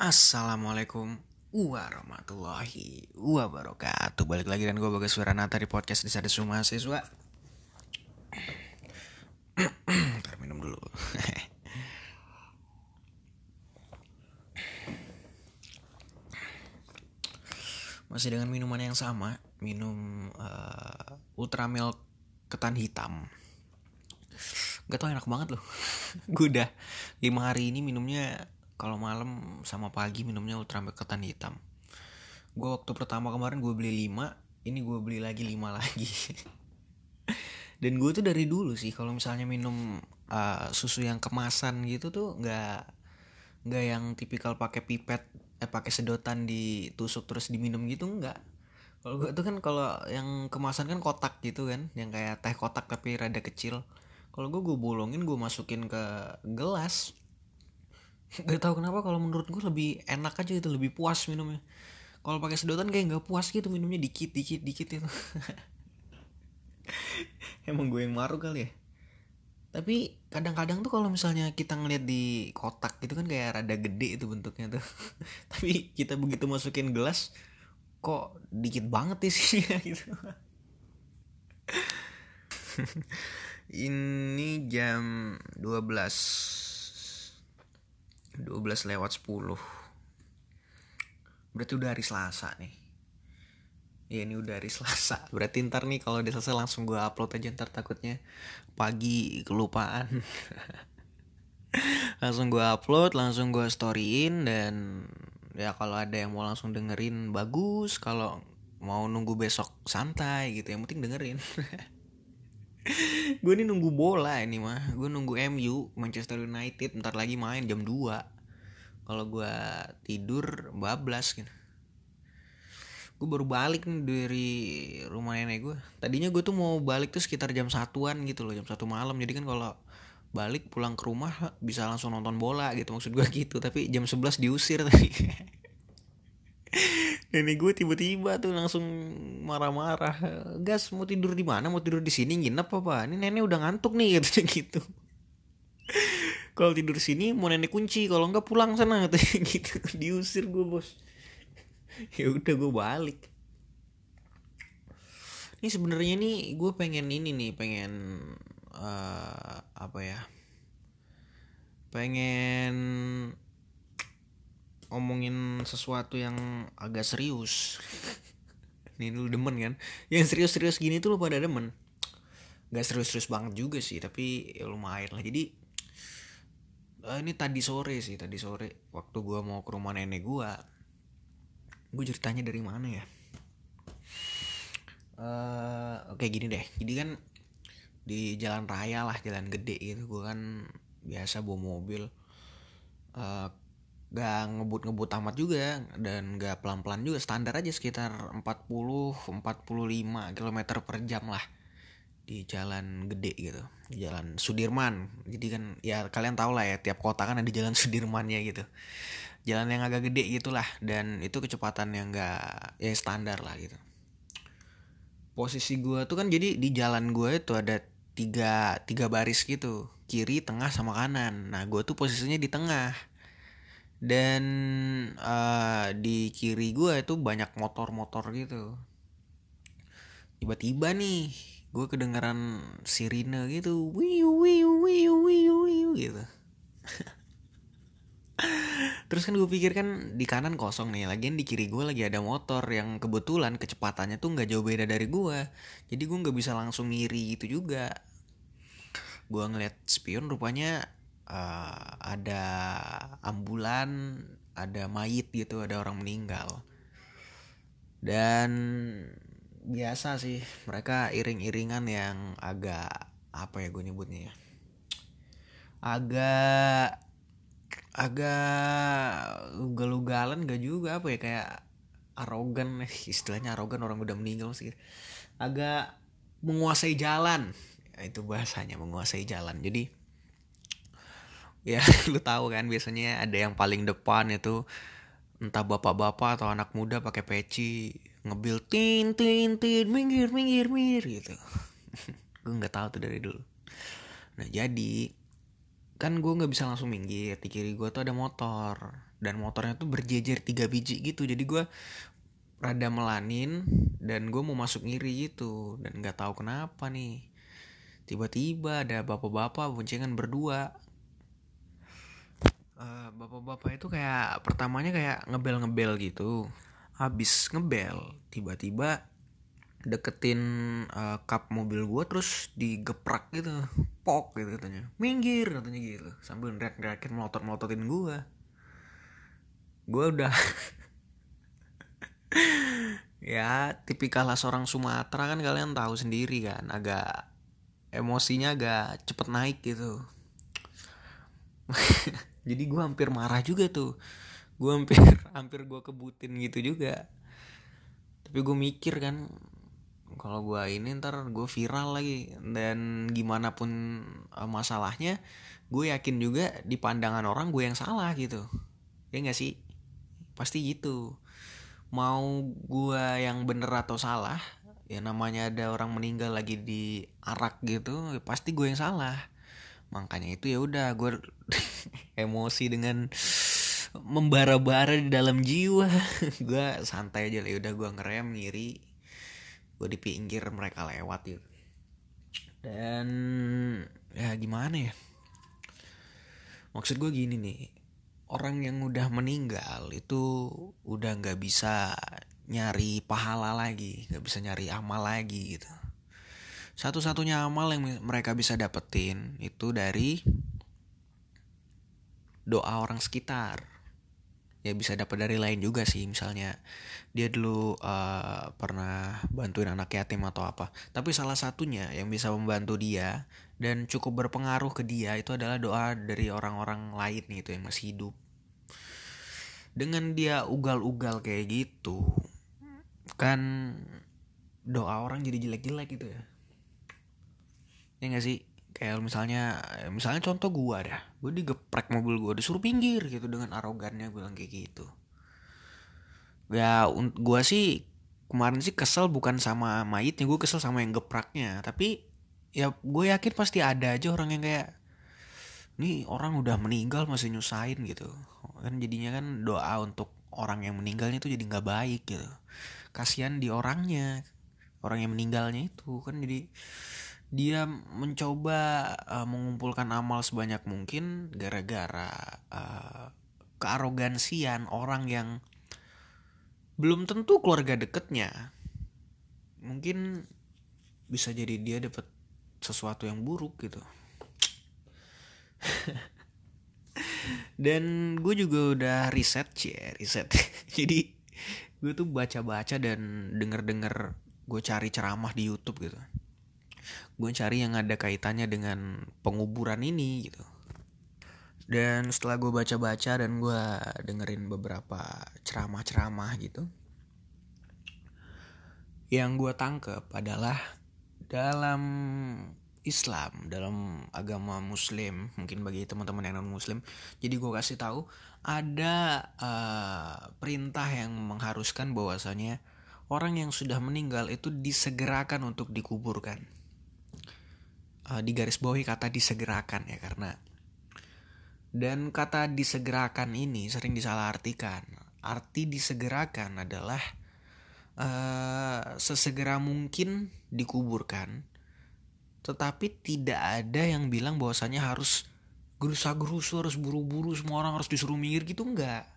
Assalamualaikum warahmatullahi wabarakatuh. Balik lagi dan gue Bagas Wiranata di podcast di Sadis Mahasiswa. Ntar minum dulu. Masih dengan minuman yang sama Minum uh, Ultra Milk ketan hitam. Gak tau enak banget loh. Gue udah 5 hari ini minumnya kalau malam sama pagi minumnya ultra ketan hitam. Gue waktu pertama kemarin gue beli 5 ini gue beli lagi 5 lagi. Dan gue tuh dari dulu sih kalau misalnya minum uh, susu yang kemasan gitu tuh nggak nggak yang tipikal pakai pipet eh pakai sedotan ditusuk terus diminum gitu nggak. Kalau gue tuh kan kalau yang kemasan kan kotak gitu kan yang kayak teh kotak tapi rada kecil. Kalau gue gue bolongin gue masukin ke gelas gak tau kenapa kalau menurut gue lebih enak aja itu lebih puas minumnya. Kalau pakai sedotan kayak nggak puas gitu minumnya dikit dikit dikit itu emang gue yang maruk kali ya. Tapi kadang-kadang tuh kalau misalnya kita ngeliat di kotak gitu kan kayak rada gede itu bentuknya tuh. Tapi kita begitu masukin gelas kok dikit banget isinya gitu. Ini jam 12 12 lewat 10 Berarti udah hari Selasa nih. Ya ini udah hari Selasa. Berarti ntar nih kalau udah selesai langsung gue upload aja ntar takutnya Pagi kelupaan. Langsung gue upload Langsung gue storyin Dan ya kalau ada yang mau langsung dengerin Bagus. Kalau mau nunggu besok santai gitu Yang penting dengerin gue ini nunggu bola ini mah. Gue nunggu MU Manchester United ntar lagi main jam 2 kalau gue tidur bablas gitu. Gue baru balik nih dari rumah nenek gue tadinya gue tuh mau balik tuh sekitar jam satuan gitu loh jam satu malam. Jadi kan kalau balik pulang ke rumah bisa langsung nonton bola gitu. Maksud gue gitu. Tapi jam 11 diusir tadi nenek gue tiba-tiba tuh langsung marah-marah gas mau tidur di mana? Mau tidur di sini? Nginep apa? Ini nenek udah ngantuk nih katanya gitu. Kalau tidur sini mau nenek kunci. Kalau enggak pulang sana katanya gitu. Diusir gue bos. Ya udah gue balik. Ini sebenarnya nih gue pengen ini nih pengen uh, apa ya? Pengen ngomongin sesuatu yang agak serius. Ini lu demen kan? Yang serius-serius gini tuh lu pada demen? Gak serius-serius banget juga sih tapi ya lumayan lah. Jadi uh, ini tadi sore sih tadi sore waktu gua mau ke rumah nenek gua gue ceritanya dari mana ya? Uh, oke gini deh. Jadi kan di jalan raya lah jalan gede gitu. Gue kan biasa bawa mobil. Uh, gak ngebut-ngebut amat juga dan gak pelan-pelan juga. Standar aja sekitar 40 45 km per jam lah di jalan gede gitu di jalan Sudirman. Jadi kan ya kalian tau lah ya tiap kota kan ada jalan Sudirmannya gitu. Jalan yang agak gede gitulah dan itu kecepatan yang gak ya standar lah gitu. Posisi gue tuh kan jadi di jalan gue itu ada tiga tiga baris gitu kiri tengah sama kanan. Nah gue tuh posisinya di tengah dan uh, di kiri gue itu banyak motor-motor gitu. Tiba-tiba nih gue kedengeran sirine gitu. Wiu wiu wiu wiu wiu gitu. Terus kan gue pikir kan di kanan kosong nih lagian di kiri gue lagi ada motor yang kebetulan kecepatannya tuh nggak jauh beda dari gue jadi gue nggak bisa langsung ngiri gitu juga. Gue ngeliat spion rupanya uh, ada ambulan ada mayit gitu ada orang meninggal. Dan biasa sih mereka iring-iringan yang agak apa ya gue nyebutnya ya? Agak agak ugal-ugalan gak juga apa ya kayak arogan istilahnya arogan orang udah meninggal sih. Agak menguasai jalan itu bahasanya menguasai jalan. Jadi ya lu tahu kan biasanya ada yang paling depan itu entah bapak-bapak atau anak muda pakai peci ngebil tin tin tin minggir minggir minggir gitu. Gue nggak tahu tuh dari dulu. Nah jadi kan gue nggak bisa langsung minggir di kiri gue tuh ada motor dan motornya tuh berjejer tiga biji gitu. Jadi gue rada melanin dan gue mau masuk ngiri gitu dan nggak tahu kenapa nih. Tiba-tiba ada bapak-bapak boncengan berdua uh, bapak-bapak itu kayak pertamanya kayak ngebel-ngebel gitu. Habis ngebel tiba-tiba deketin uh, kap mobil gue terus digeprak gitu. Pok gitu katanya. Minggir katanya gitu. Sambil ngerak-ngerakin melotot-melototin gue gue udah ya tipikal seorang Sumatera kan kalian tahu sendiri kan. Agak emosinya agak cepet naik gitu jadi gue hampir marah juga tuh. Gue hampir hampir gue kebutin gitu juga. Tapi gue mikir kan kalau gue ini ntar gue viral lagi. Dan gimana pun uh, masalahnya gue yakin juga di pandangan orang gue yang salah gitu. Ya gak sih? Pasti gitu. Mau gue yang bener atau salah ya namanya ada orang meninggal lagi di arak gitu ya pasti gue yang salah makanya itu ya udah gue emosi dengan membara-bara di dalam jiwa. Gue santai aja lah ya udah gue ngerem ngiri gue di pinggir mereka lewat gitu dan ya gimana ya? Maksud gue gini nih orang yang udah meninggal itu udah nggak bisa nyari pahala lagi nggak bisa nyari amal lagi gitu satu-satunya amal yang mereka bisa dapetin itu dari doa orang sekitar. Ya bisa dapat dari lain juga sih misalnya dia dulu uh, pernah bantuin anak yatim atau apa. Tapi salah satunya yang bisa membantu dia dan cukup berpengaruh ke dia itu adalah doa dari orang-orang lain gitu yang masih hidup. Dengan dia ugal-ugal kayak gitu kan doa orang jadi jelek-jelek gitu ya ya gak sih? Kayak misalnya misalnya contoh gua dah. Gue digeprek mobil gue disuruh pinggir gitu dengan arogannya bilang kayak gitu. Ya gue sih kemarin sih kesel bukan sama mayitnya gue kesel sama yang gepraknya. Tapi ya gue yakin pasti ada aja orang yang kayak nih orang udah meninggal masih nyusahin gitu. Kan jadinya kan doa untuk orang yang meninggalnya itu jadi nggak baik gitu. Kasihan di orangnya orang yang meninggalnya itu. Kan jadi dia mencoba uh, mengumpulkan amal sebanyak mungkin gara-gara uh, kearogansian orang yang belum tentu keluarga deketnya. Mungkin bisa jadi dia dapat sesuatu yang buruk gitu. Dan gue juga udah riset sih riset. Jadi gue tuh baca-baca dan denger-denger gue cari ceramah di YouTube gitu gue cari yang ada kaitannya dengan penguburan ini gitu. Dan setelah gue baca-baca dan gue dengerin beberapa ceramah-ceramah gitu yang gue tangkep adalah dalam Islam dalam agama Muslim mungkin bagi teman-teman yang non Muslim jadi gue kasih tahu ada uh, perintah yang mengharuskan bahwasanya orang yang sudah meninggal itu disegerakan untuk dikuburkan uh, di garis bawahi kata disegerakan ya karena dan kata disegerakan ini sering disalahartikan. Arti disegerakan adalah uh, sesegera mungkin dikuburkan, tetapi tidak ada yang bilang bahwasanya harus gerusa-gerusu harus buru-buru semua orang harus disuruh minggir gitu enggak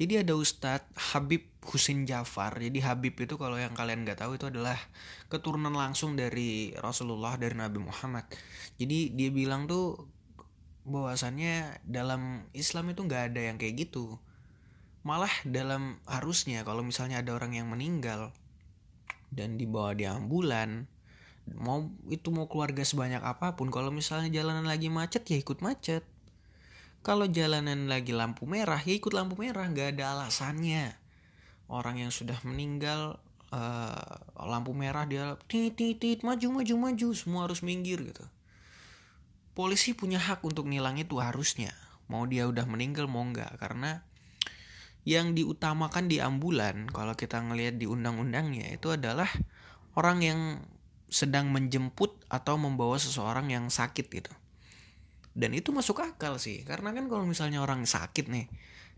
jadi ada Ustadz Habib Husin Jafar. Jadi Habib itu kalau yang kalian nggak tahu itu adalah keturunan langsung dari Rasulullah dari Nabi Muhammad. Jadi dia bilang tuh bahwasannya dalam Islam itu nggak ada yang kayak gitu. Malah dalam harusnya kalau misalnya ada orang yang meninggal dan dibawa di ambulan, mau itu mau keluarga sebanyak apa pun, kalau misalnya jalanan lagi macet ya ikut macet kalau jalanan lagi lampu merah ya ikut lampu merah nggak ada alasannya. Orang yang sudah meninggal uh, lampu merah dia tit tit maju maju maju semua harus minggir gitu. Polisi punya hak untuk nilang itu harusnya. Mau dia udah meninggal mau nggak. Karena yang diutamakan di ambulan kalau kita ngelihat di undang-undangnya itu adalah orang yang sedang menjemput atau membawa seseorang yang sakit gitu dan itu masuk akal sih. Karena kan kalau misalnya orang sakit nih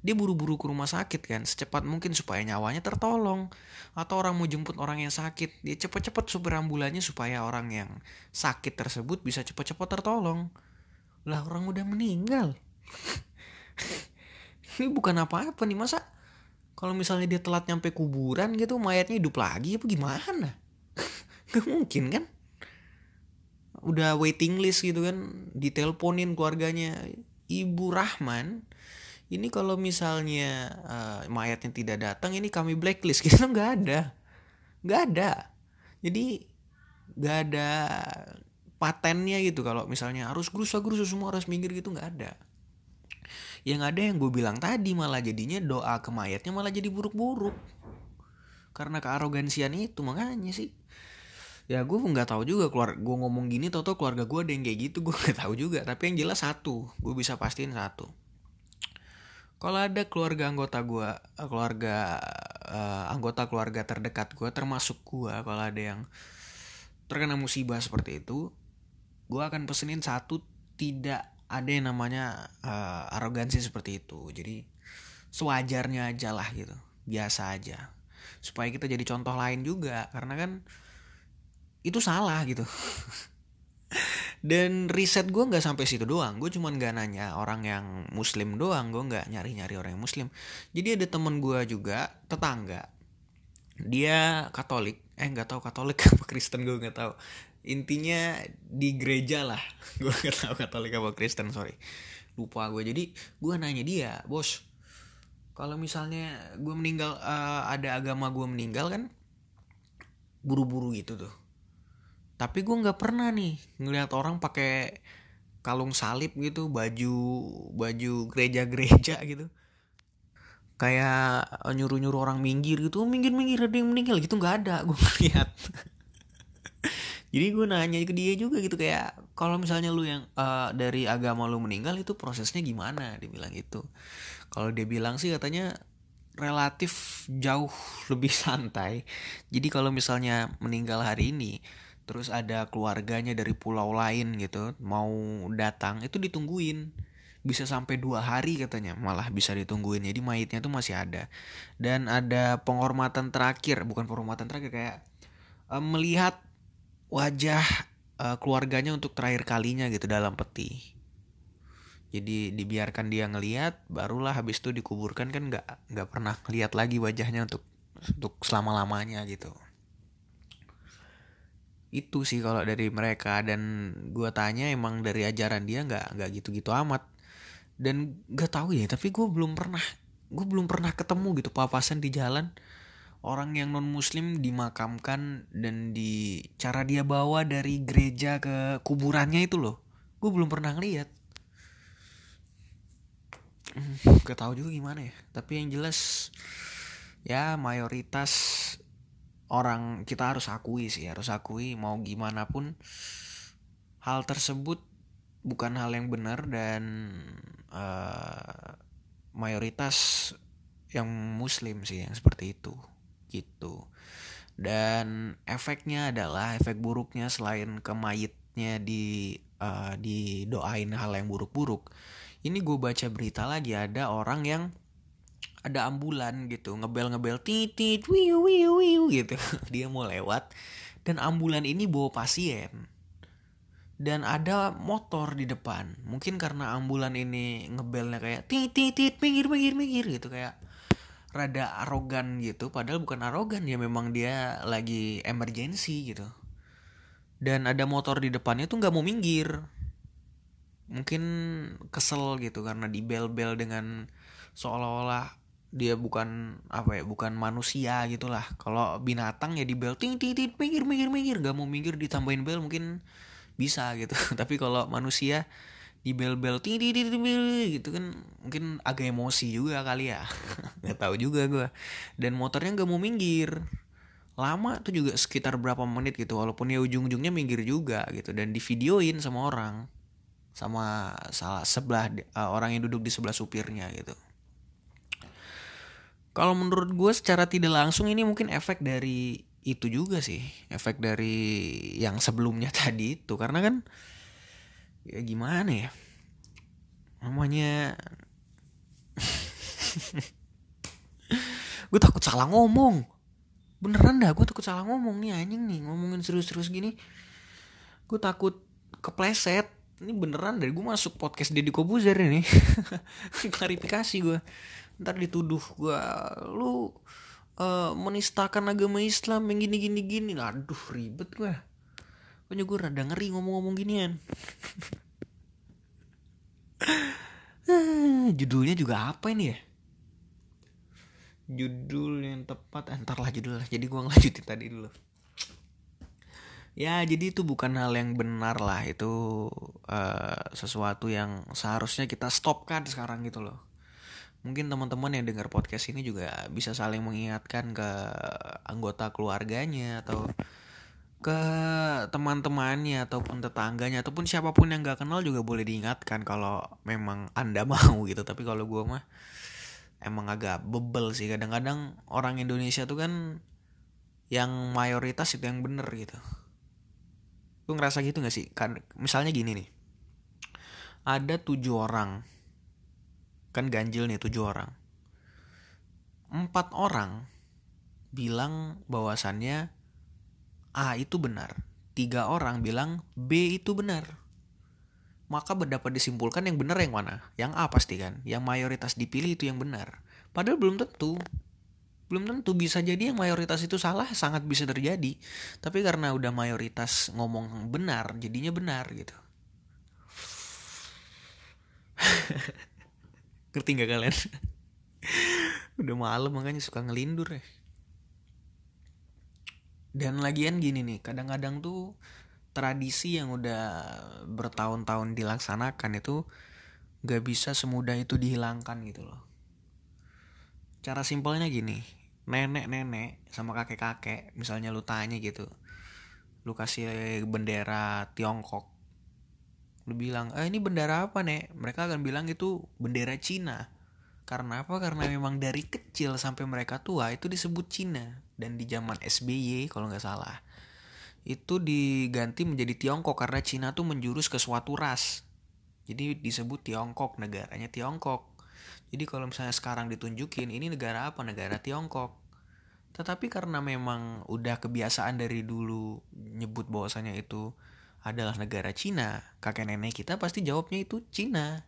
dia buru-buru ke rumah sakit kan secepat mungkin supaya nyawanya tertolong. Atau orang mau jemput orang yang sakit dia cepet-cepet supir ambulannya supaya orang yang sakit tersebut bisa cepet-cepet tertolong. Lah orang udah meninggal. Ini bukan apa-apa nih masa kalau misalnya dia telat nyampe kuburan gitu mayatnya hidup lagi apa gimana? Gak mungkin kan udah waiting list gitu kan diteleponin keluarganya. Ibu Rahman ini kalau misalnya uh, mayatnya tidak datang ini kami blacklist. Kita nggak ada. Nggak ada. Jadi nggak ada patennya gitu. Kalau misalnya harus gerusa gerusa semua harus minggir gitu nggak ada. Yang ada yang gue bilang tadi malah jadinya doa ke mayatnya malah jadi buruk-buruk. Karena kearogansian itu makanya sih ya gue nggak tahu juga keluar gue ngomong gini tau tau keluarga gue ada yang kayak gitu gue nggak tahu juga. Tapi yang jelas satu gue bisa pastiin satu. Kalau ada keluarga anggota gue eh, keluarga uh, anggota keluarga terdekat gue termasuk gue kalau ada yang terkena musibah seperti itu gue akan pesenin satu tidak ada yang namanya uh, arogansi seperti itu. Jadi sewajarnya aja lah gitu biasa aja. Supaya kita jadi contoh lain juga karena kan itu salah gitu. Dan riset gue nggak sampai situ doang. Gue cuman nggak nanya orang yang muslim doang. Gue nggak nyari nyari orang yang muslim. Jadi ada temen gue juga tetangga. Dia katolik. Eh nggak tahu katolik apa kristen gue nggak tahu. Intinya di gereja lah. Gue nggak tahu katolik apa kristen sorry. Lupa gue jadi gue nanya dia bos kalau misalnya gue meninggal uh, ada agama gue meninggal kan? Buru-buru gitu tuh tapi gue nggak pernah nih ngelihat orang pakai kalung salib gitu baju baju gereja-gereja gitu. Kayak nyuruh-nyuruh orang minggir gitu oh, minggir-minggir ada yang meninggal. Gitu nggak ada gue lihat. Jadi gue nanya ke dia juga gitu kayak kalau misalnya lu yang uh, dari agama lu meninggal itu prosesnya gimana? Dia bilang gitu. Kalau dia bilang sih katanya relatif jauh lebih santai. Jadi kalau misalnya meninggal hari ini terus ada keluarganya dari pulau lain gitu mau datang itu ditungguin. Bisa sampai dua hari katanya malah bisa ditungguin. Jadi mayitnya tuh masih ada. Dan ada penghormatan terakhir bukan penghormatan terakhir kayak uh, melihat wajah uh, keluarganya untuk terakhir kalinya gitu dalam peti. Jadi dibiarkan dia ngelihat barulah habis itu dikuburkan kan nggak nggak pernah lihat lagi wajahnya untuk untuk selama lamanya gitu itu sih kalau dari mereka. Dan gue tanya emang dari ajaran dia nggak nggak gitu-gitu amat. Dan gak tahu ya tapi gue belum pernah gue belum pernah ketemu gitu papasan di jalan. Orang yang non muslim dimakamkan dan di cara dia bawa dari gereja ke kuburannya itu loh. Gue belum pernah ngeliat. Hmm, gak tahu juga gimana ya. Tapi yang jelas ya mayoritas orang kita harus akui sih harus akui mau gimana pun hal tersebut bukan hal yang benar dan uh, mayoritas yang muslim sih yang seperti itu gitu. Dan efeknya adalah efek buruknya selain ke mayitnya di uh, didoain hal yang buruk-buruk ini gue baca berita lagi ada orang yang ada ambulan gitu ngebel ngebel titit wiu wiu wiu gitu. Dia mau lewat dan ambulan ini bawa pasien. Dan ada motor di depan. Mungkin karena ambulan ini ngebelnya kayak titit tit pinggir pinggir pinggir gitu. Kayak rada arogan gitu. Padahal bukan arogan ya memang dia lagi emergency gitu. Dan ada motor di depannya tuh nggak mau minggir. Mungkin kesel gitu karena dibel-bel dengan seolah-olah dia bukan apa ya bukan manusia gitulah. Kalau binatang ya di bel ting ting ting minggir minggir minggir. Gak mau minggir ditambahin bel mungkin bisa gitu. Tapi kalau manusia di bel bel ting ting ting gitu kan mungkin agak emosi juga kali ya. Nggak tahu juga gue dan motornya gak mau minggir. Lama tuh juga sekitar berapa menit gitu walaupun ya ujung ujungnya minggir juga gitu. Dan di videoin sama orang sama salah sebelah uh, orang yang duduk di sebelah supirnya gitu kalau menurut gue secara tidak langsung ini mungkin efek dari itu juga sih. Efek dari yang sebelumnya tadi itu. Karena kan ya gimana ya? Namanya gue takut salah ngomong. Beneran dah gue takut salah ngomong nih anjing nih. Ngomongin serius-serius gini. Gue takut kepleset ini beneran dari gue masuk podcast Deddy Kobuzer ini. Klarifikasi gue ntar dituduh gue lu uh, menistakan agama Islam yang gini gini gini aduh ribet gue pokoknya gue rada ngeri ngomong-ngomong ginian. Judulnya juga apa ini ya? Judul yang tepat. Entar lah judul lah jadi gue ngelanjutin tadi dulu ya jadi itu bukan hal yang benar lah. Itu uh, sesuatu yang seharusnya kita stopkan sekarang gitu loh. Mungkin teman-teman yang dengar podcast ini juga bisa saling mengingatkan ke anggota keluarganya atau ke teman-temannya ataupun tetangganya ataupun siapa pun yang gak kenal juga boleh diingatkan kalau memang anda mau gitu. Tapi kalau gue mah emang agak bebel sih. Kadang-kadang orang Indonesia tuh kan yang mayoritas itu yang bener gitu Lu ngerasa gitu gak sih? Kan misalnya gini nih. Ada tujuh orang. Kan ganjil nih tujuh orang. Empat orang bilang bahwasannya A itu benar. Tiga orang bilang B itu benar. Maka berdapat disimpulkan yang benar yang mana? Yang A pasti kan. Yang mayoritas dipilih itu yang benar. Padahal belum tentu belum tentu bisa jadi yang mayoritas itu salah sangat bisa terjadi. Tapi karena udah mayoritas ngomong benar jadinya benar gitu. Ngerti nggak kalian? Udah malam makanya suka ngelindur ya. Dan lagian gini nih kadang-kadang tuh tradisi yang udah bertahun-tahun dilaksanakan itu gak bisa semudah itu dihilangkan gitu loh. Cara simpelnya gini nenek-nenek sama kakek-kakek misalnya lu tanya gitu lu kasih bendera Tiongkok lu bilang eh ini bendera apa nek? Mereka akan bilang itu bendera Cina. Karena apa? Karena memang dari kecil sampai mereka tua itu disebut Cina. Dan di zaman SBY kalau nggak salah itu diganti menjadi Tiongkok karena Cina tuh menjurus ke suatu ras. Jadi disebut Tiongkok negaranya Tiongkok jadi kalau misalnya sekarang ditunjukin ini negara apa? Negara Tiongkok. Tetapi karena memang udah kebiasaan dari dulu nyebut bahwasanya itu adalah negara Cina, kakek nenek kita pasti jawabnya itu Cina.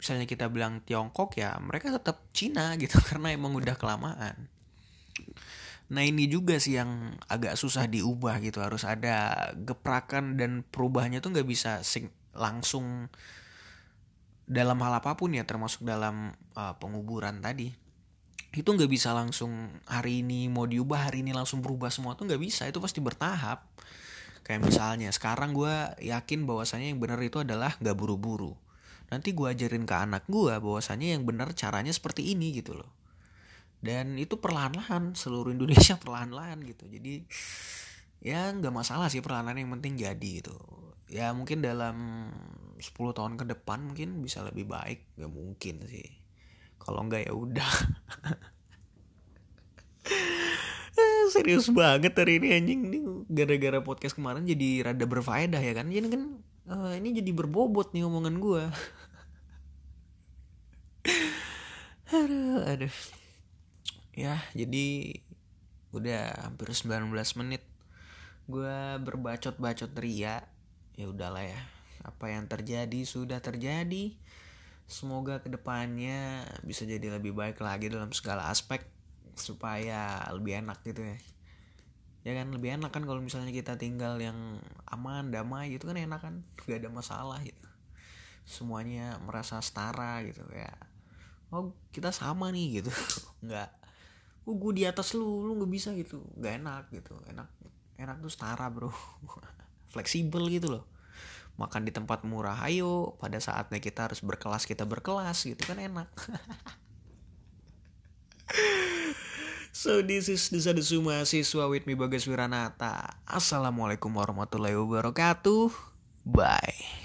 Misalnya kita bilang Tiongkok ya mereka tetap Cina gitu karena emang udah kelamaan. Nah ini juga sih yang agak susah diubah gitu harus ada geprakan dan perubahannya tuh nggak bisa langsung dalam hal apa pun ya termasuk dalam uh, penguburan tadi itu nggak bisa langsung hari ini mau diubah hari ini langsung berubah semua tuh nggak bisa itu pasti bertahap. Kayak misalnya sekarang gue yakin bahwasanya yang benar itu adalah nggak buru-buru. Nanti gue ajarin ke anak gue bahwasanya yang benar caranya seperti ini gitu loh. Dan itu perlahan-lahan seluruh Indonesia perlahan-lahan gitu. Jadi ya nggak masalah sih perlahan-lahan yang penting jadi gitu ya mungkin dalam 10 tahun ke depan mungkin bisa lebih baik. Gak mungkin sih. Kalau enggak ya udah. Serius banget hari ini anjing. Nih gara-gara podcast kemarin jadi rada berfaedah ya kan? Jadi kan uh, ini jadi berbobot nih omongan gue aduh aduh. Ya jadi udah hampir 19 menit. Gue berbacot-bacot ria ya udahlah ya apa yang terjadi sudah terjadi. Semoga ke depannya bisa jadi lebih baik lagi dalam segala aspek supaya lebih enak gitu ya. Ya kan lebih enak kan kalau misalnya kita tinggal yang aman damai gitu kan enak kan. Gak ada masalah gitu. Semuanya merasa setara gitu ya. Oh kita sama nih gitu. Nggak oh gue di atas lu lu nggak bisa gitu. Nggak enak gitu. Enak enak tuh setara bro fleksibel gitu loh. Makan di tempat murah ayo. Pada saatnya kita harus berkelas kita berkelas gitu kan enak. So this is Desa Desu Mahasiswa with me Bagas Wiranata. Assalamualaikum warahmatullahi wabarakatuh. Bye